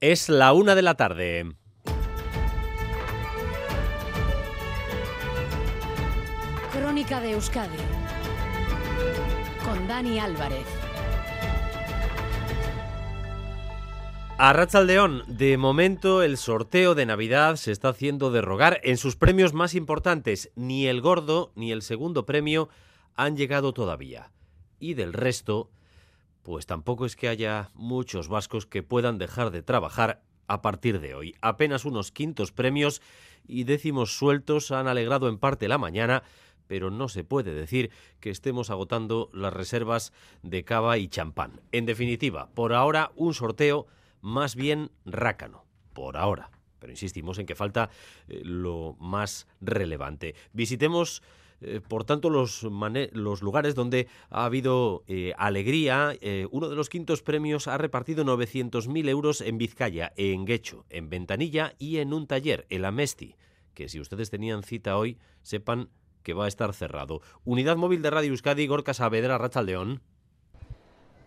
Es la una de la tarde. Crónica de Euskadi con Dani Álvarez. A Rachaldeón, de momento el sorteo de Navidad se está haciendo de rogar en sus premios más importantes. Ni el gordo ni el segundo premio han llegado todavía. Y del resto, pues tampoco es que haya muchos vascos que puedan dejar de trabajar a partir de hoy. Apenas unos quintos premios y décimos sueltos han alegrado en parte la mañana, pero no se puede decir que estemos agotando las reservas de cava y champán. En definitiva, por ahora un sorteo más bien rácano, por ahora. Pero insistimos en que falta eh, lo más relevante. Visitemos eh, por tanto, los, lugares donde ha habido eh, alegría. Eh, uno de los quintos premios ha repartido 900.000 euros en Vizcaya, en Guecho, en Ventanilla y en un taller, el Amesti, que si ustedes tenían cita hoy, sepan que va a estar cerrado. Unidad móvil de Radio Euskadi, Gorka Saavedra, Rachaldeón.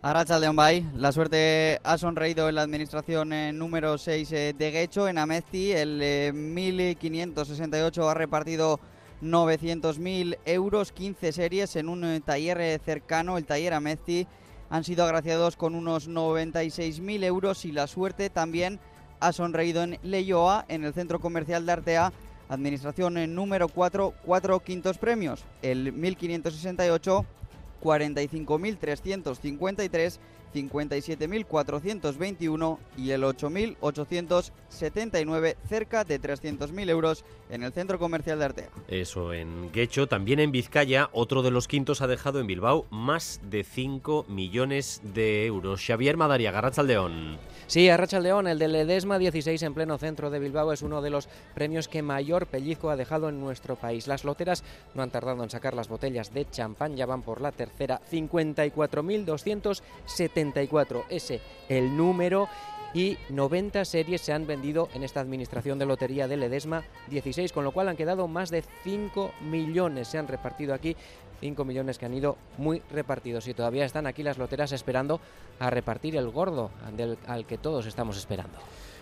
A Rachaldeón Bay, la suerte ha sonreído en la administración número 6 de Guecho, en Amesti, el 1568 ha repartido 900.000 euros, 15 series en un eh, taller eh, cercano, el taller Amezzi. Han sido agraciados con unos 96.000 euros y la suerte también ha sonreído en Leyoa, en el centro comercial de Artea. Administración en número 4, cuatro quintos premios. El 1568, 45.353 57.421 y el 8.879, cerca de 300.000 euros en el centro comercial de Artea. Eso en Guecho, también en Vizcaya, otro de los quintos ha dejado en Bilbao más de 5 millones de euros. Xavier Madariaga, León. Sí, León, el del Ledesma 16 en pleno centro de Bilbao es uno de los premios que mayor pellizco ha dejado en nuestro país. Las loteras no han tardado en sacar las botellas de champán, ya van por la tercera, 54.270 74, ese el número y 90 series se han vendido en esta administración de lotería de Ledesma 16, con lo cual han quedado más de 5 millones, se han repartido aquí 5 millones que han ido muy repartidos y todavía están aquí las loteras esperando a repartir el gordo al que todos estamos esperando.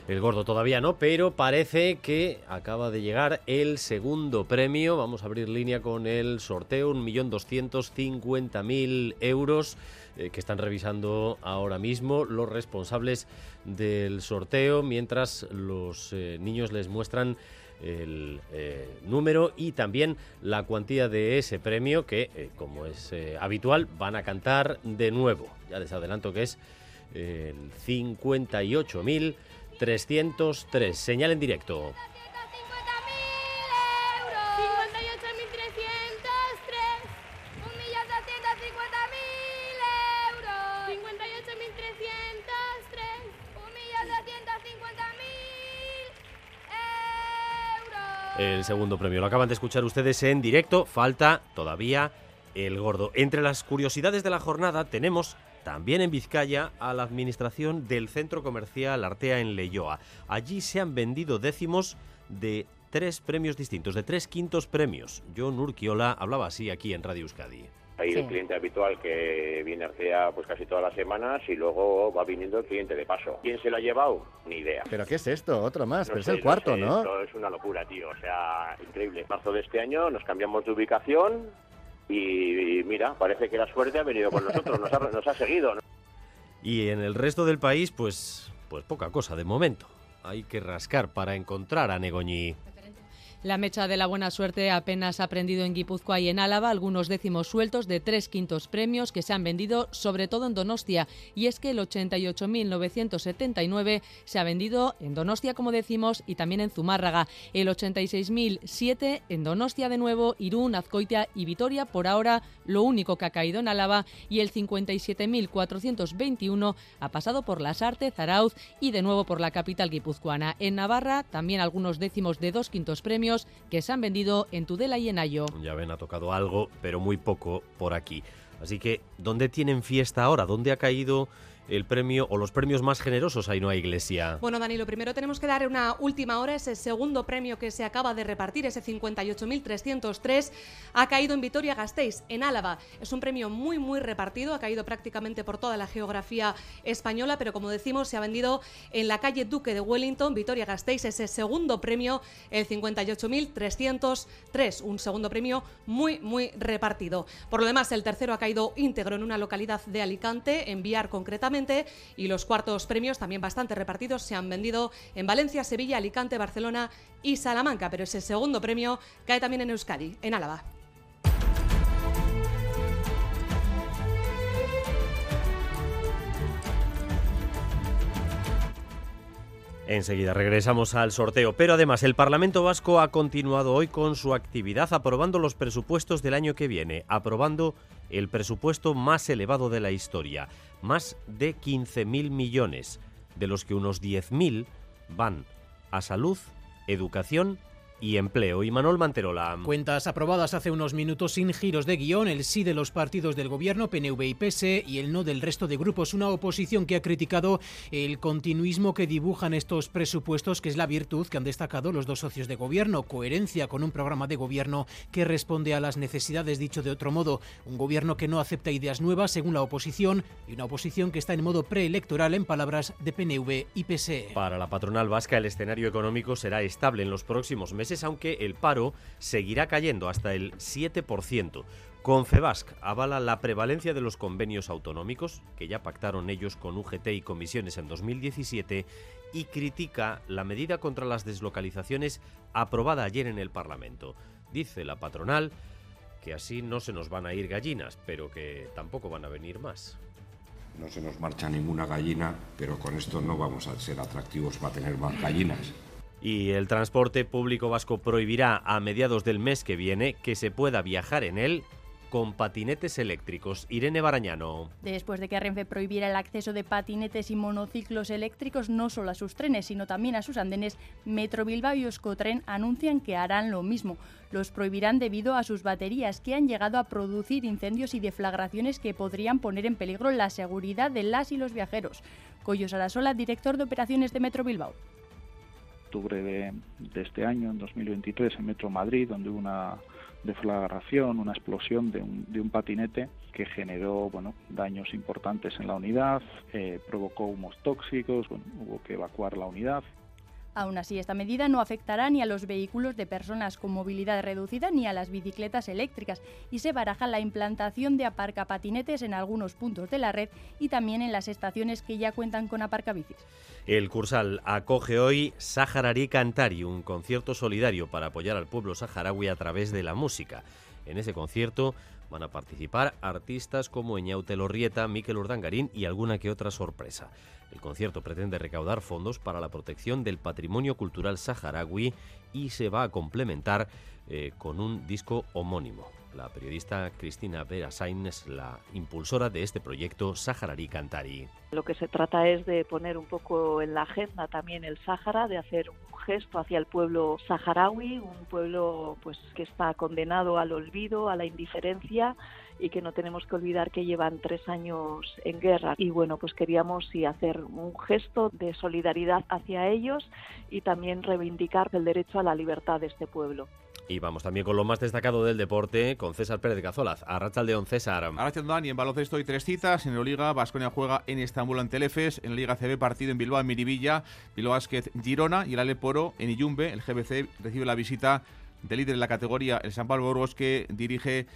El gordo todavía no, pero parece que acaba de llegar el segundo premio. Vamos a abrir línea con el sorteo, 1.250.000 euros eh, que están revisando ahora mismo los responsables del sorteo, mientras los eh, niños les muestran el eh, número y también la cuantía de ese premio que, como es habitual, van a cantar de nuevo. Ya les adelanto que es el 58.000 303. Señal en directo. El segundo premio lo acaban de escuchar ustedes en directo. Falta todavía el gordo. Entre las curiosidades de la jornada tenemos también en Vizcaya a la administración del centro comercial Artea en Leyoa. Allí se han vendido décimos de tres premios distintos, de tres quintos premios. John Urquiola hablaba así aquí en Radio Euskadi. Hay el cliente habitual que viene a Artea pues casi todas las semanas y luego va viniendo el cliente de paso. ¿Quién se lo ha llevado? Ni idea. ¿Pero qué es esto? Otro más, pero es el cuarto, ¿no? Esto es una locura, tío. O sea, increíble. En marzo de este año nos cambiamos de ubicación, y, mira, parece que la suerte ha venido con nosotros, nos ha, nos seguido. Y en el resto del país, pues, pues poca cosa de momento. Hay que rascar para encontrar a Negoñi. La mecha de la buena suerte apenas ha prendido en Guipúzcoa y en Álava algunos décimos sueltos de tres quintos premios que se han vendido sobre todo en Donostia. Y es que el 88.979 se ha vendido en Donostia, como decimos, y también en Zumárraga. El 86.007 en Donostia de nuevo, Irún, Azcoitia y Vitoria. Por ahora, lo único que ha caído en Álava. Y el 57.421 ha pasado por Las Artes, Zarauz y de nuevo por la capital guipuzcoana. En Navarra, también algunos décimos de dos quintos premios que se han vendido en Tudela y en Ayo. Ya ven, ha tocado algo, pero muy poco por aquí. Así que, ¿dónde tienen fiesta ahora? ¿Dónde ha caído el premio o los premios más generosos a Ainhoa Iglesia. Bueno, Dani, lo primero tenemos que dar una última hora. Ese segundo premio que se acaba de repartir, ese 58.303, ha caído en Vitoria-Gasteiz, en Álava. Es un premio muy, muy repartido, ha caído prácticamente por toda la geografía española, pero como decimos, se ha vendido en la calle Duque de Wellington, Vitoria-Gasteiz, ese segundo premio, el 58.303, un segundo premio muy, muy repartido. Por lo demás, el tercero ha caído íntegro en una localidad de Alicante, en Viar concretamente, y los cuartos premios, también bastante repartidos, se han vendido en Valencia, Sevilla, Alicante, Barcelona y Salamanca, pero ese segundo premio cae también en Euskadi, en Álava. Enseguida regresamos al sorteo, pero además el Parlamento Vasco ha continuado hoy con su actividad aprobando los presupuestos del año que viene, aprobando el presupuesto más elevado de la historia, más de 15.000 millones, de los que unos 10.000 van a salud, educación y empleo. Y Manuel Manterola. Cuentas aprobadas hace unos minutos sin giros de guion, el sí de los partidos del gobierno, PNV y PS, y el no del resto de grupos. Una oposición que ha criticado el continuismo que dibujan estos presupuestos, que es la virtud que han destacado los dos socios de gobierno. Coherencia con un programa de gobierno que responde a las necesidades, dicho de otro modo. Un gobierno que no acepta ideas nuevas, según la oposición, y una oposición que está en modo preelectoral, en palabras de PNV y PS. Para la patronal vasca, el escenario económico será estable en los próximos meses aunque el paro seguirá cayendo hasta el 7%. Confebasc avala la prevalencia de los convenios autonómicos, que ya pactaron ellos con UGT y comisiones en 2017, y critica la medida contra las deslocalizaciones aprobada ayer en el Parlamento. Dice la patronal que así no se nos van a ir gallinas, pero que tampoco van a venir más. No se nos marcha ninguna gallina, pero con esto no vamos a ser atractivos para tener más gallinas. Y el transporte público vasco prohibirá a mediados del mes que viene que se pueda viajar en él con patinetes eléctricos. Irene Barañano. Después de que Renfe prohibiera el acceso de patinetes y monociclos eléctricos no solo a sus trenes, sino también a sus andenes, Metro Bilbao y Euskotren anuncian que harán lo mismo. Los prohibirán debido a sus baterías, que han llegado a producir incendios y deflagraciones que podrían poner en peligro la seguridad de las y los viajeros. Coyo Sarasola, director de operaciones de Metro Bilbao octubre de, este año, en 2023, en Metro Madrid, donde hubo una deflagración, una explosión de un, de un patinete que generó bueno, daños importantes en la unidad, eh, provocó humos tóxicos, hubo que evacuar la unidad. Aún así, esta medida no afectará ni a los vehículos de personas con movilidad reducida ni a las bicicletas eléctricas y se baraja la implantación de aparcapatinetes en algunos puntos de la red y también en las estaciones que ya cuentan con aparcabicis. El Cursal acoge hoy Saharari Cantari, un concierto solidario para apoyar al pueblo saharaui a través de la música. En ese concierto van a participar artistas como Eñaute Lorrieta, Miquel Urdangarín y alguna que otra sorpresa. El concierto pretende recaudar fondos para la protección del patrimonio cultural saharaui y se va a complementar eh, con un disco homónimo. La periodista Cristina Verasain es la impulsora de este proyecto Saharari Cantari. Lo que se trata es de poner un poco en la agenda también el Sáhara, de hacer un gesto hacia el pueblo saharaui, un pueblo pues que está condenado al olvido, a la indiferencia y que no tenemos que olvidar que llevan tres años en guerra. Y bueno, pues queríamos hacer un gesto de solidaridad hacia ellos y también reivindicar el derecho a la libertad de este pueblo. Y vamos también con lo más destacado del deporte, con César Pérez de Cazolaz. León César. Arrachaldeón, y en baloncesto hay tres citas. En Euroliga, Vasconia juega en Estambul ante Efes. En la Liga CB, partido en Bilbao, en Miribilla. Bilbao Basket, Girona. Y el Aleporo en Iyumbe. El GBC recibe la visita del líder en la categoría, el San Pablo Burgos, que dirige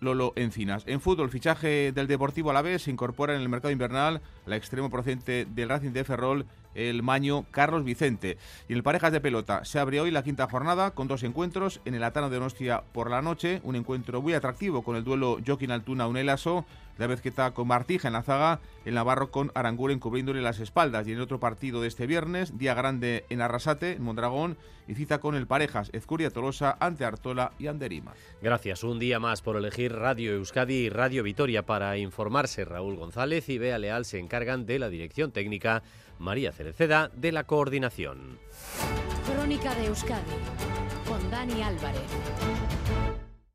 Lolo Encinas. En fútbol, fichaje del Deportivo a la vez se incorpora en el mercado invernal la extremo procedente del Racing de Ferrol, el maño Carlos Vicente. Y en el Parejas de Pelota se abre hoy la quinta jornada con dos encuentros en el Atano de Nostia por la noche, un encuentro muy atractivo con el duelo Joaquín Altuna-Unelaso la vez que está con Martija en la zaga, el Navarro con Aranguren cubriéndole las espaldas. Y en el otro partido de este viernes, día grande en Arrasate, en Mondragón, y cita con el Parejas, Ezcuria Tolosa, ante Artola y Anderima. Gracias, un día más por elegir Radio Euskadi y Radio Vitoria para informarse. Raúl González y Bea Leal se encargan de la dirección técnica, María Cereceda de la coordinación. Crónica de Euskadi con Dani Álvarez.